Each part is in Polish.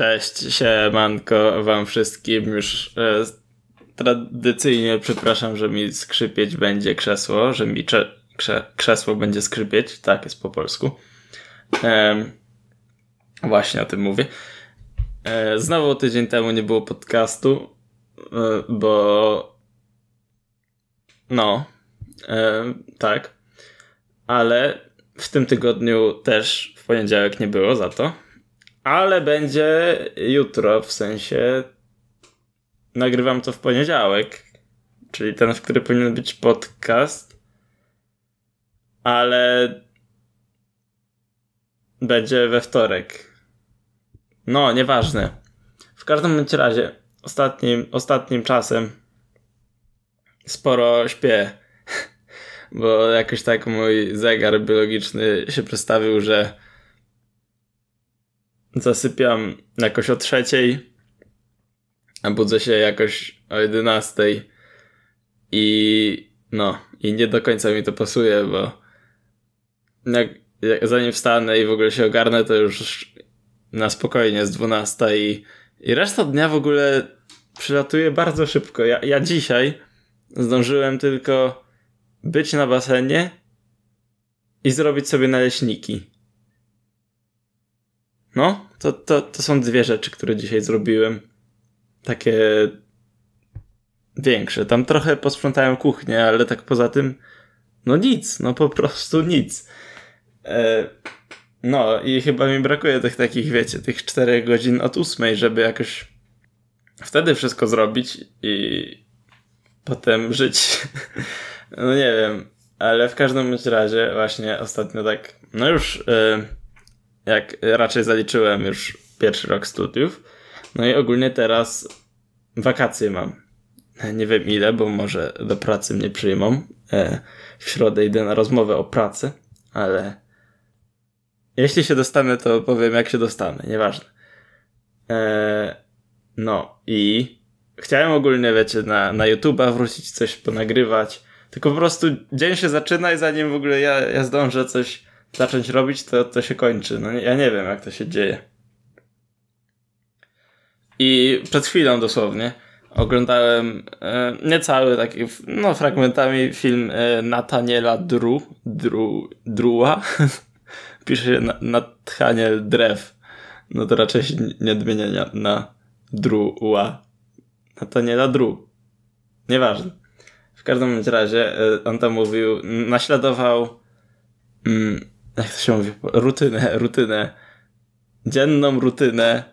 Cześć, siemanko wam wszystkim. Już e, tradycyjnie przepraszam, że mi skrzypieć będzie krzesło, że mi cze, krze, krzesło będzie skrzypieć. Tak jest po polsku. E, właśnie o tym mówię. E, znowu tydzień temu nie było podcastu, e, bo no, e, tak. Ale w tym tygodniu też w poniedziałek nie było za to. Ale będzie jutro, w sensie nagrywam to w poniedziałek, czyli ten, w który powinien być podcast, ale będzie we wtorek. No, nieważne. W każdym bądź razie, ostatnim, ostatnim czasem sporo śpię, bo jakoś tak mój zegar biologiczny się przedstawił, że zasypiam jakoś o trzeciej, a budzę się jakoś o jedenastej i no, i nie do końca mi to pasuje, bo jak, jak zanim wstanę i w ogóle się ogarnę, to już na spokojnie jest dwunasta i, i reszta dnia w ogóle przylatuje bardzo szybko. Ja, ja dzisiaj zdążyłem tylko być na basenie i zrobić sobie naleśniki. To, to, to są dwie rzeczy, które dzisiaj zrobiłem. Takie większe. Tam trochę posprzątałem kuchnię, ale tak poza tym, no nic, no po prostu nic. E, no i chyba mi brakuje tych takich, wiecie, tych czterech godzin od ósmej, żeby jakoś wtedy wszystko zrobić i potem żyć. no nie wiem, ale w każdym razie właśnie ostatnio tak, no już... E, jak raczej zaliczyłem już pierwszy rok studiów. No i ogólnie teraz wakacje mam. Nie wiem ile, bo może do pracy mnie przyjmą. E, w środę idę na rozmowę o pracy, ale jeśli się dostanę, to powiem jak się dostanę, nieważne. E, no i chciałem ogólnie, wiecie, na, na YouTube'a wrócić, coś ponagrywać, tylko po prostu dzień się zaczyna i zanim w ogóle ja, ja zdążę coś zacząć robić, to, to się kończy. No ja nie wiem, jak to się dzieje. I przed chwilą dosłownie oglądałem e, niecały taki, no fragmentami film e, Nataniela Dru, Dru, Drua. Pisze się na, Nathaniel Drew. No to raczej się nie odmienia na, Drua. Nataniela Dru. Nieważne. W każdym razie e, on tam mówił, naśladował mm, jak to się mówi, rutynę, rutynę, dzienną rutynę,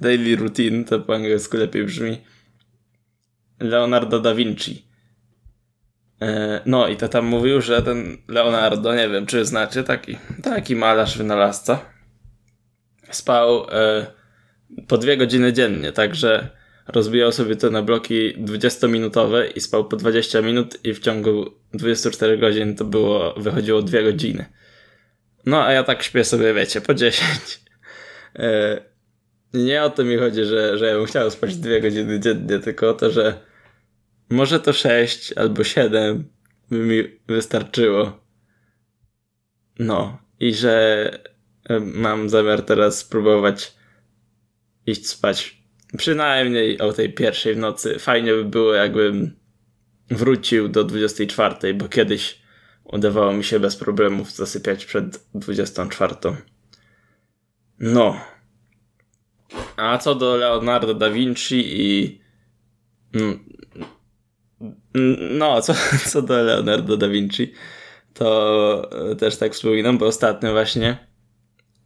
daily routine, to po angielsku lepiej brzmi, Leonardo da Vinci. E, no i to tam mówił, że ten Leonardo, nie wiem czy znacie, taki, taki malarz, wynalazca, spał e, po dwie godziny dziennie, także rozbijał sobie to na bloki 20-minutowe i spał po 20 minut i w ciągu 24 godzin to było, wychodziło dwie godziny. No, a ja tak śpię sobie, wiecie, po 10. E, nie o to mi chodzi, że, że ja bym chciał spać dwie godziny dziennie, tylko o to, że może to 6 albo 7 by mi wystarczyło. No, i że e, mam zamiar teraz spróbować iść spać przynajmniej o tej pierwszej w nocy. Fajnie by było, jakbym wrócił do 24, bo kiedyś udawało mi się bez problemów zasypiać przed 24. No. A co do Leonardo da Vinci i. Mm, no, co, co do Leonardo da Vinci, to też tak wspominam, bo ostatnio właśnie.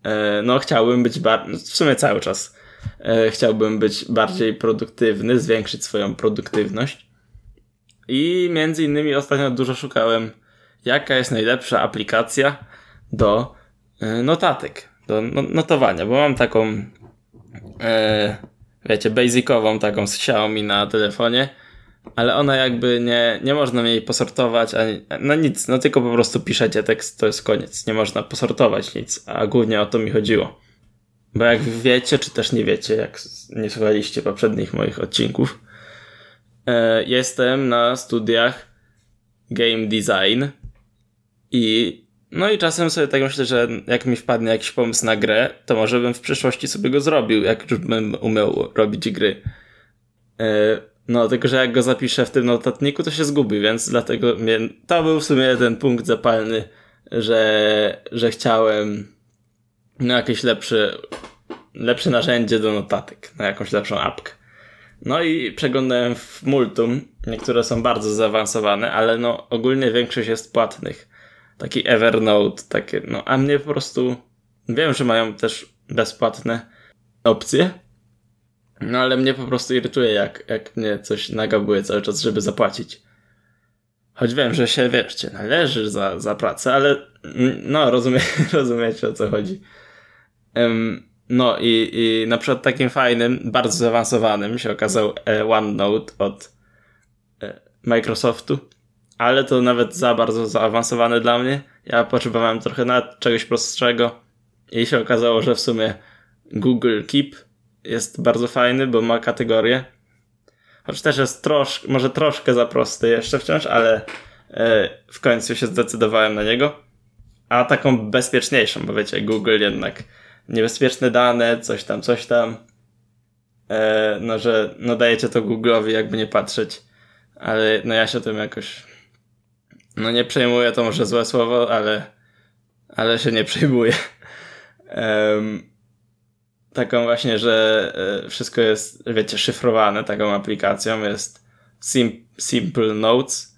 E, no, chciałbym być bardziej. W sumie cały czas. E, chciałbym być bardziej produktywny, zwiększyć swoją produktywność. I między innymi ostatnio dużo szukałem jaka jest najlepsza aplikacja do e, notatek, do no, notowania, bo mam taką, e, wiecie, basicową taką z Xiaomi na telefonie, ale ona jakby nie, nie można jej posortować, ani, no nic, no tylko po prostu piszecie tekst, to jest koniec, nie można posortować nic, a głównie o to mi chodziło. Bo jak wiecie, czy też nie wiecie, jak nie słuchaliście poprzednich moich odcinków, e, jestem na studiach game design i No i czasem sobie tak myślę, że jak mi wpadnie jakiś pomysł na grę, to może bym w przyszłości sobie go zrobił, jak już bym umiał robić gry. E, no, tylko że jak go zapiszę w tym notatniku, to się zgubi, więc dlatego mnie, to był w sumie ten punkt zapalny, że, że chciałem no, jakieś lepsze, lepsze narzędzie do notatek, na jakąś lepszą apkę. No i przeglądałem w Multum. Niektóre są bardzo zaawansowane, ale no ogólnie większość jest płatnych. Taki Evernote, takie, no a mnie po prostu wiem, że mają też bezpłatne opcje. No ale mnie po prostu irytuje, jak, jak mnie coś nagabuje cały czas, żeby zapłacić. Choć wiem, że się, wiesz, należy za, za pracę, ale no, rozumie, rozumiecie o co chodzi. Um, no i, i na przykład takim fajnym, bardzo zaawansowanym się okazał e, OneNote od e, Microsoftu, ale to nawet za bardzo zaawansowane dla mnie. Ja potrzebowałem trochę na czegoś prostszego i się okazało, że w sumie Google Keep jest bardzo fajny, bo ma kategorię. Choć też jest troszkę, może troszkę za prosty jeszcze wciąż, ale e, w końcu się zdecydowałem na niego. A taką bezpieczniejszą, bo wiecie, Google jednak niebezpieczne dane, coś tam, coś tam. E, no, że no dajecie to Google'owi, jakby nie patrzeć. Ale no ja się tym jakoś no nie przejmuję, to może złe słowo, ale ale się nie przejmuję. Um, taką właśnie, że e, wszystko jest, wiecie, szyfrowane taką aplikacją jest Sim Simple Notes.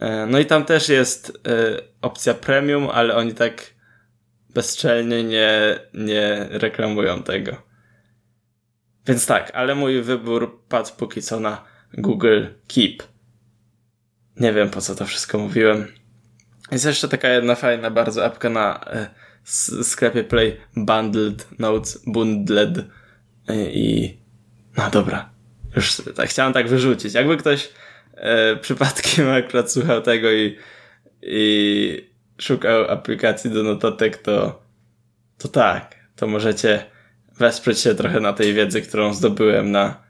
E, no i tam też jest e, opcja premium, ale oni tak bezczelnie nie, nie reklamują tego. Więc tak, ale mój wybór padł póki co na Google Keep. Nie wiem po co to wszystko mówiłem. Jest jeszcze taka jedna fajna bardzo apka na e, sklepie Play Bundled Notes Bundled e, i no dobra. Już tak, chciałem tak wyrzucić. Jakby ktoś e, przypadkiem akurat słuchał tego i, i szukał aplikacji do notatek, to, to tak, to możecie wesprzeć się trochę na tej wiedzy, którą zdobyłem na,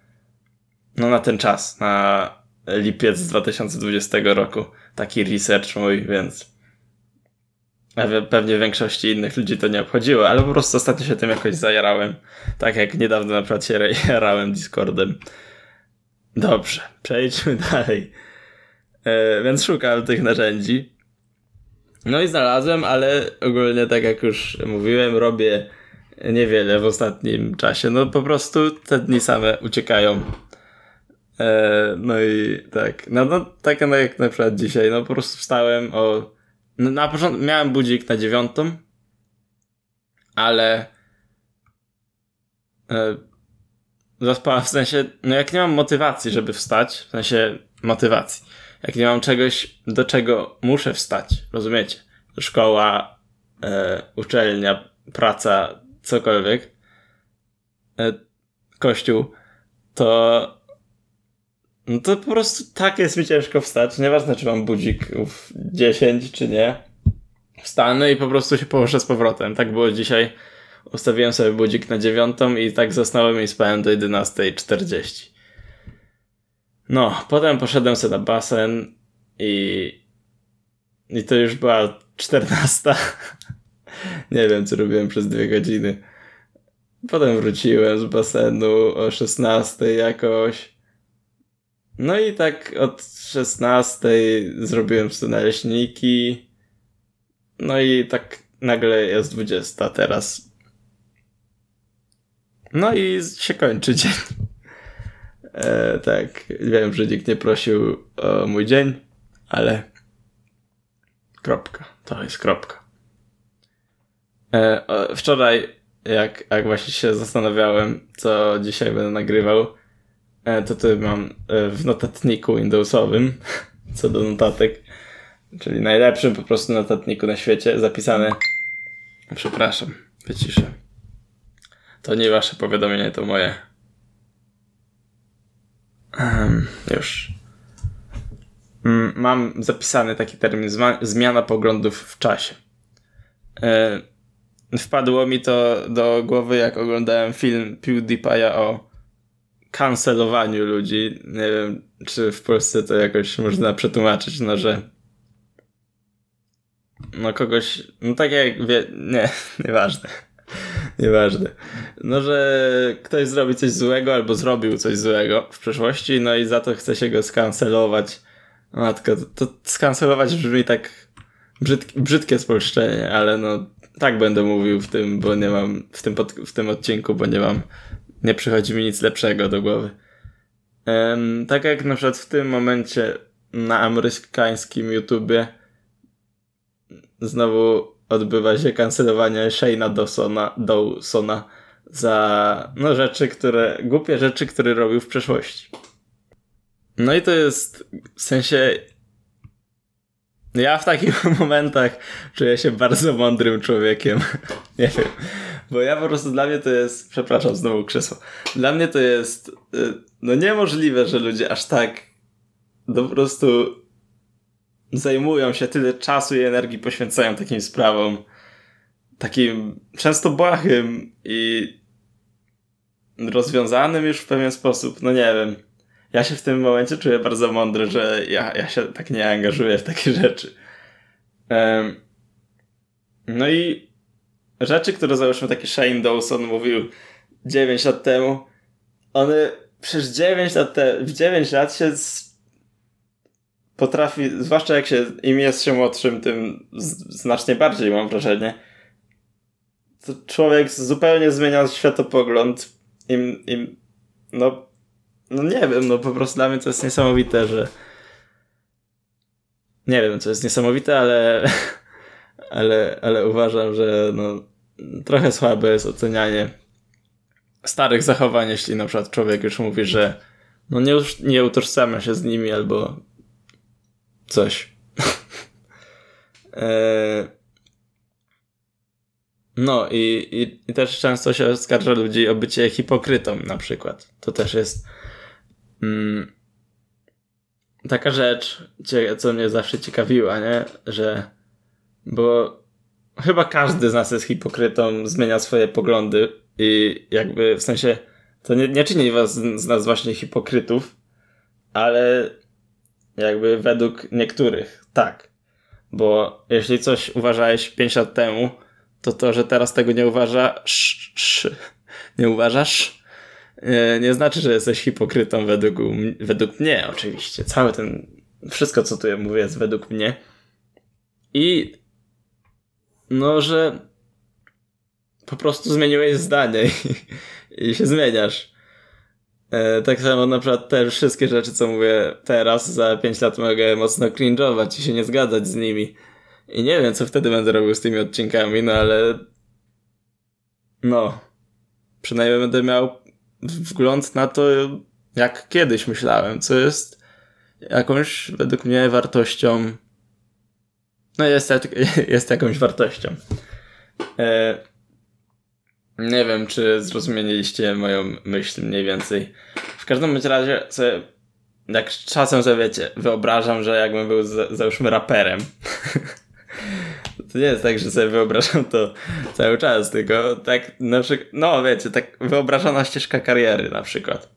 no na ten czas, na lipiec 2020 roku. Taki research mój, więc pewnie większości innych ludzi to nie obchodziło, ale po prostu ostatnio się tym jakoś zajarałem. Tak jak niedawno na przykład się jarałem Discordem. Dobrze, przejdźmy dalej. E, więc szukałem tych narzędzi. No i znalazłem, ale ogólnie tak jak już mówiłem, robię niewiele w ostatnim czasie. No po prostu te dni same uciekają. E, no i tak, no, no tak jak na przykład dzisiaj, no po prostu wstałem o... No, na początku miałem budzik na dziewiątą, ale e, zaspała w sensie, no jak nie mam motywacji, żeby wstać, w sensie motywacji, jak nie mam czegoś, do czego muszę wstać, rozumiecie? Szkoła, e, uczelnia, praca, cokolwiek, e, kościół, to no to po prostu tak jest mi ciężko wstać. Nieważne, czy mam budzik w 10, czy nie. Wstanę i po prostu się położę z powrotem. Tak było dzisiaj. Ustawiłem sobie budzik na 9 i tak zasnąłem i spałem do 11.40. No, potem poszedłem sobie na basen i i to już była 14. Nie wiem, co robiłem przez dwie godziny. Potem wróciłem z basenu o 16 jakoś. No i tak od 16 zrobiłem sobie naleśniki. No i tak nagle jest 20 teraz. No i się kończy dzień. E, tak, wiem, że nikt nie prosił o mój dzień, ale Kropka. To jest kropka. E, wczoraj, jak, jak właśnie się zastanawiałem, co dzisiaj będę nagrywał, to tu mam e, w notatniku Windowsowym, co do notatek, czyli najlepszym po prostu notatniku na świecie, zapisane. Przepraszam, wyciszę. To nie wasze powiadomienie, to moje. Um, już. Mm, mam zapisany taki termin zmiana poglądów w czasie. E, wpadło mi to do głowy, jak oglądałem film PewDiePie'a o kancelowaniu ludzi. Nie wiem, czy w Polsce to jakoś można przetłumaczyć, no że no kogoś, no tak jak wie, nie, nieważne. Nieważne. No, że ktoś zrobi coś złego albo zrobił coś złego w przeszłości, no i za to chce się go skancelować. Matko, to, to skancelować brzmi tak brzydkie, spolszczenie, ale no tak będę mówił w tym, bo nie mam, w tym, pod, w tym odcinku, bo nie mam, nie przychodzi mi nic lepszego do głowy. Um, tak jak na przykład w tym momencie na amerykańskim YouTubie znowu odbywa się kancelowanie Shane'a Dawsona, Dawsona za no, rzeczy, które, głupie rzeczy, które robił w przeszłości. No i to jest w sensie. Ja w takich momentach czuję się bardzo mądrym człowiekiem. Nie wiem. Bo ja po prostu dla mnie to jest. Przepraszam, znowu krzesło. Dla mnie to jest y, no niemożliwe, że ludzie aż tak no po prostu zajmują się tyle czasu i energii, poświęcają takim sprawom. Takim często błahym i rozwiązanym już w pewien sposób. No nie wiem. Ja się w tym momencie czuję bardzo mądry, że ja, ja się tak nie angażuję w takie rzeczy. Um, no i rzeczy, które załóżmy taki Shane Dawson mówił 9 lat temu, one przez 9 lat, te, w 9 lat się potrafi, zwłaszcza jak się im jest się młodszym, tym znacznie bardziej mam wrażenie. To człowiek zupełnie zmienia światopogląd. Im, im, no, no nie wiem, no po prostu dla mnie to jest niesamowite, że nie wiem, co jest niesamowite, ale ale, ale uważam, że no, trochę słabe jest ocenianie starych zachowań, jeśli na przykład człowiek już mówi, że no nie, nie utożsamia się z nimi albo coś. E, no i, i, i, też często się oskarża ludzi o bycie hipokrytą na przykład. To też jest taka rzecz, co mnie zawsze ciekawiła, nie? Że bo chyba każdy z nas jest hipokrytą, zmienia swoje poglądy i jakby w sensie to nie, nie czyni was z nas właśnie hipokrytów, ale jakby według niektórych, tak. Bo jeśli coś uważałeś 5 lat temu, to to, że teraz tego nie uważasz, nie uważasz, nie znaczy, że jesteś hipokrytą według, według mnie, oczywiście. Cały ten, wszystko co tu mówię jest według mnie. I no, że po prostu zmieniłeś zdanie i, i się zmieniasz. E, tak samo na przykład te wszystkie rzeczy, co mówię teraz, za 5 lat mogę mocno cringe'ować i się nie zgadzać z nimi. I nie wiem, co wtedy będę robił z tymi odcinkami, no ale... No. Przynajmniej będę miał wgląd na to, jak kiedyś myślałem, co jest jakąś, według mnie, wartością. No, jest, jest jakąś wartością. E, nie wiem, czy zrozumieliście moją myśl mniej więcej. W każdym razie sobie, jak czasem sobie wiecie, wyobrażam, że jakbym był załóżmy raperem. to nie jest tak, że sobie wyobrażam to cały czas, tylko tak na przykład, no wiecie, tak wyobrażona ścieżka kariery na przykład.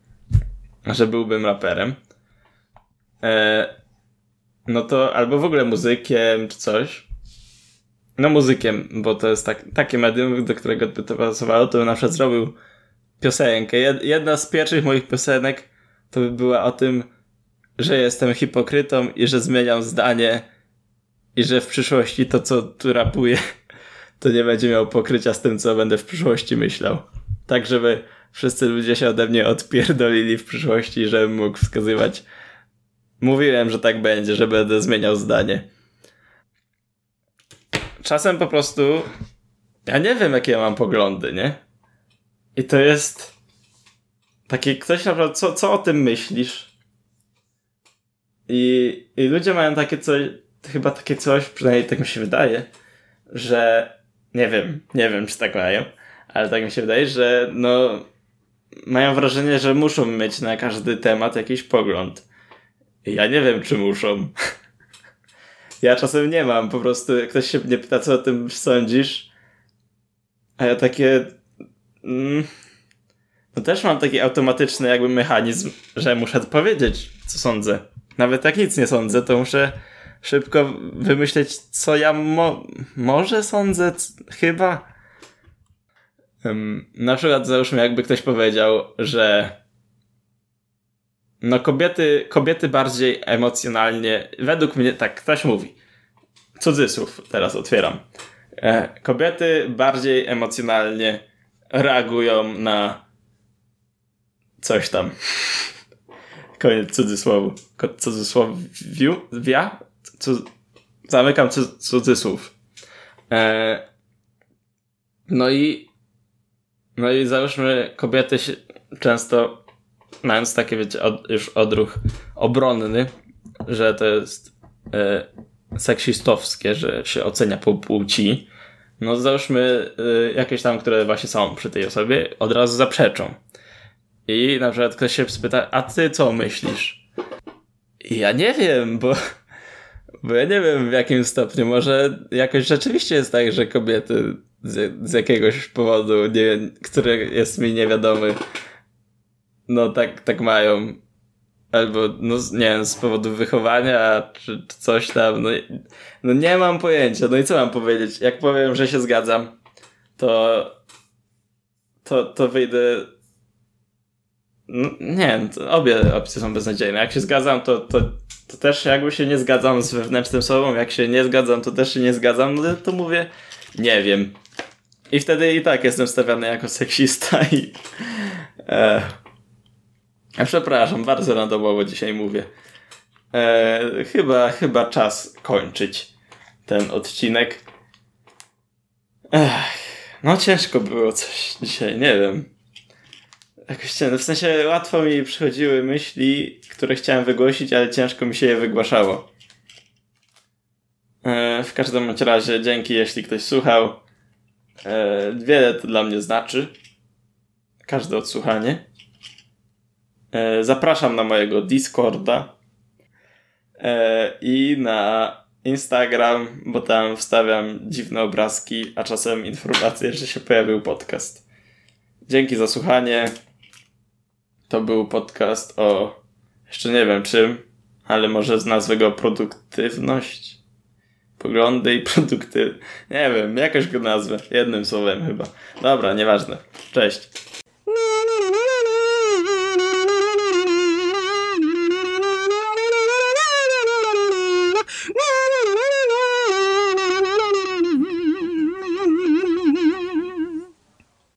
Że byłbym raperem. E, no to albo w ogóle muzykiem czy coś no muzykiem, bo to jest tak, takie medium, do którego by to pasowało, to bym na przykład zrobił piosenkę. Jedna z pierwszych moich piosenek to by była o tym, że jestem hipokrytą i że zmieniam zdanie i że w przyszłości to, co tu rapuję, to nie będzie miało pokrycia z tym, co będę w przyszłości myślał. Tak, żeby wszyscy ludzie się ode mnie odpierdolili w przyszłości, żebym mógł wskazywać. Mówiłem, że tak będzie, że będę zmieniał zdanie czasem po prostu ja nie wiem, jakie ja mam poglądy, nie? I to jest takie ktoś naprawdę, co, co o tym myślisz? I, I ludzie mają takie coś, chyba takie coś, przynajmniej tak mi się wydaje, że nie wiem, nie wiem, czy tak mają, ale tak mi się wydaje, że no mają wrażenie, że muszą mieć na każdy temat jakiś pogląd. I ja nie wiem, czy muszą. Ja czasem nie mam, po prostu jak ktoś się mnie pyta, co o tym sądzisz, a ja takie... Mm, no też mam taki automatyczny jakby mechanizm, że muszę powiedzieć, co sądzę. Nawet jak nic nie sądzę, to muszę szybko wymyśleć, co ja mo może sądzę, chyba. Um, na przykład załóżmy, jakby ktoś powiedział, że no kobiety, kobiety bardziej emocjonalnie, według mnie, tak ktoś mówi, cudzysłów teraz otwieram, e, kobiety bardziej emocjonalnie reagują na coś tam. Koniec cudzysłowu. Cudzysłowiu? Wia? Zamykam cudzysłów. E, no i no i załóżmy kobiety się często mając takie wiecie od, już odruch obronny, że to jest e, seksistowskie, że się ocenia po płci, no załóżmy e, jakieś tam, które właśnie są przy tej osobie, od razu zaprzeczą. I na przykład ktoś się spyta, a ty co myślisz? Ja nie wiem, bo, bo ja nie wiem w jakim stopniu. Może jakoś rzeczywiście jest tak, że kobiety z, z jakiegoś powodu, nie, który jest mi niewiadomy, no tak, tak mają. Albo, no nie wiem, z powodu wychowania, czy, czy coś tam. No, no nie mam pojęcia. No i co mam powiedzieć? Jak powiem, że się zgadzam, to to, to wyjdę nie, obie opcje są beznadziejne. Jak się zgadzam, to, to, to też jakby się nie zgadzam z wewnętrznym sobą. Jak się nie zgadzam, to też się nie zgadzam. No to mówię, nie wiem. I wtedy i tak jestem stawiany jako seksista i... E, przepraszam, bardzo randomowo dzisiaj mówię. E, chyba, chyba czas kończyć ten odcinek. Ech, no ciężko było coś dzisiaj, nie wiem. Jakoś ciężko. W sensie łatwo mi przychodziły myśli, które chciałem wygłosić, ale ciężko mi się je wygłaszało. E, w każdym razie dzięki, jeśli ktoś słuchał. E, wiele to dla mnie znaczy. Każde odsłuchanie. E, zapraszam na mojego Discorda i na Instagram, bo tam wstawiam dziwne obrazki, a czasem informacje, że się pojawił podcast. Dzięki za słuchanie. To był podcast o jeszcze nie wiem czym, ale może z nazwy go produktywność. Poglądy i produkty. Nie wiem, jakoś go nazwę. Jednym słowem chyba. Dobra, nieważne. Cześć.